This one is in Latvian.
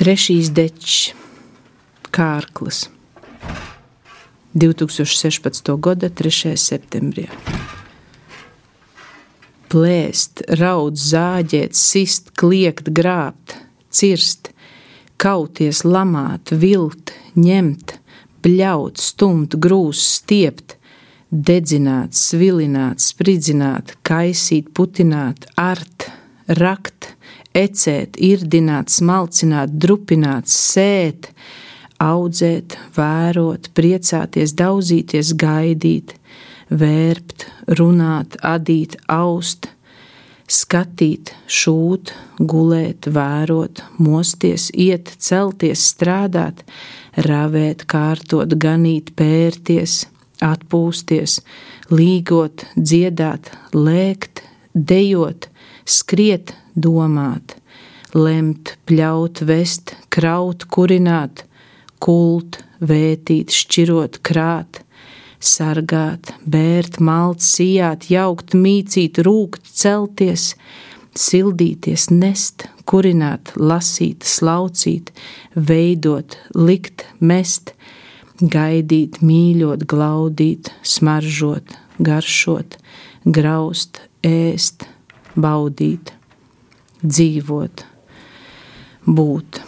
Trešīs dečs, Kārklis, 2016. gada 3. septembrī. Plēst, raud, zāģēt, sist, kliegt, grābt, cirst, kauties, lamāt, vilt, ņemt, bļaut, stumt, grūst, stiept, dedzināt, svilināt, spridzināt, kaisīt, putināt, art, rakt, ecēt, irdināt, smalcināt, drupināt, sēt, audzēt, vērot, priecāties, daudzīties, gaidīt, vērpt, runāt, adīt, aust, skatīt, šūt, gulēt, vērot, mosties, iet, celties, strādāt, ravēt, kārtot, ganīt, pērties, atpūsties, līgot, dziedāt, lēkt, dejot, skriet, domāt, lemt, pļaut, vest, kraut, kurināt, kult, vētīt, šķirot, krāt, sargāt, bērt, malt, sijāt, jaukt, mīcīt, rūkt, celties, sildīties, nest, kurināt, lasīt, slaucīt, veidot, likt, mest, gaidīt, mīļot, glaudīt, smaržot, garšot, graust, ēst, baudīt, dzīvot, būt,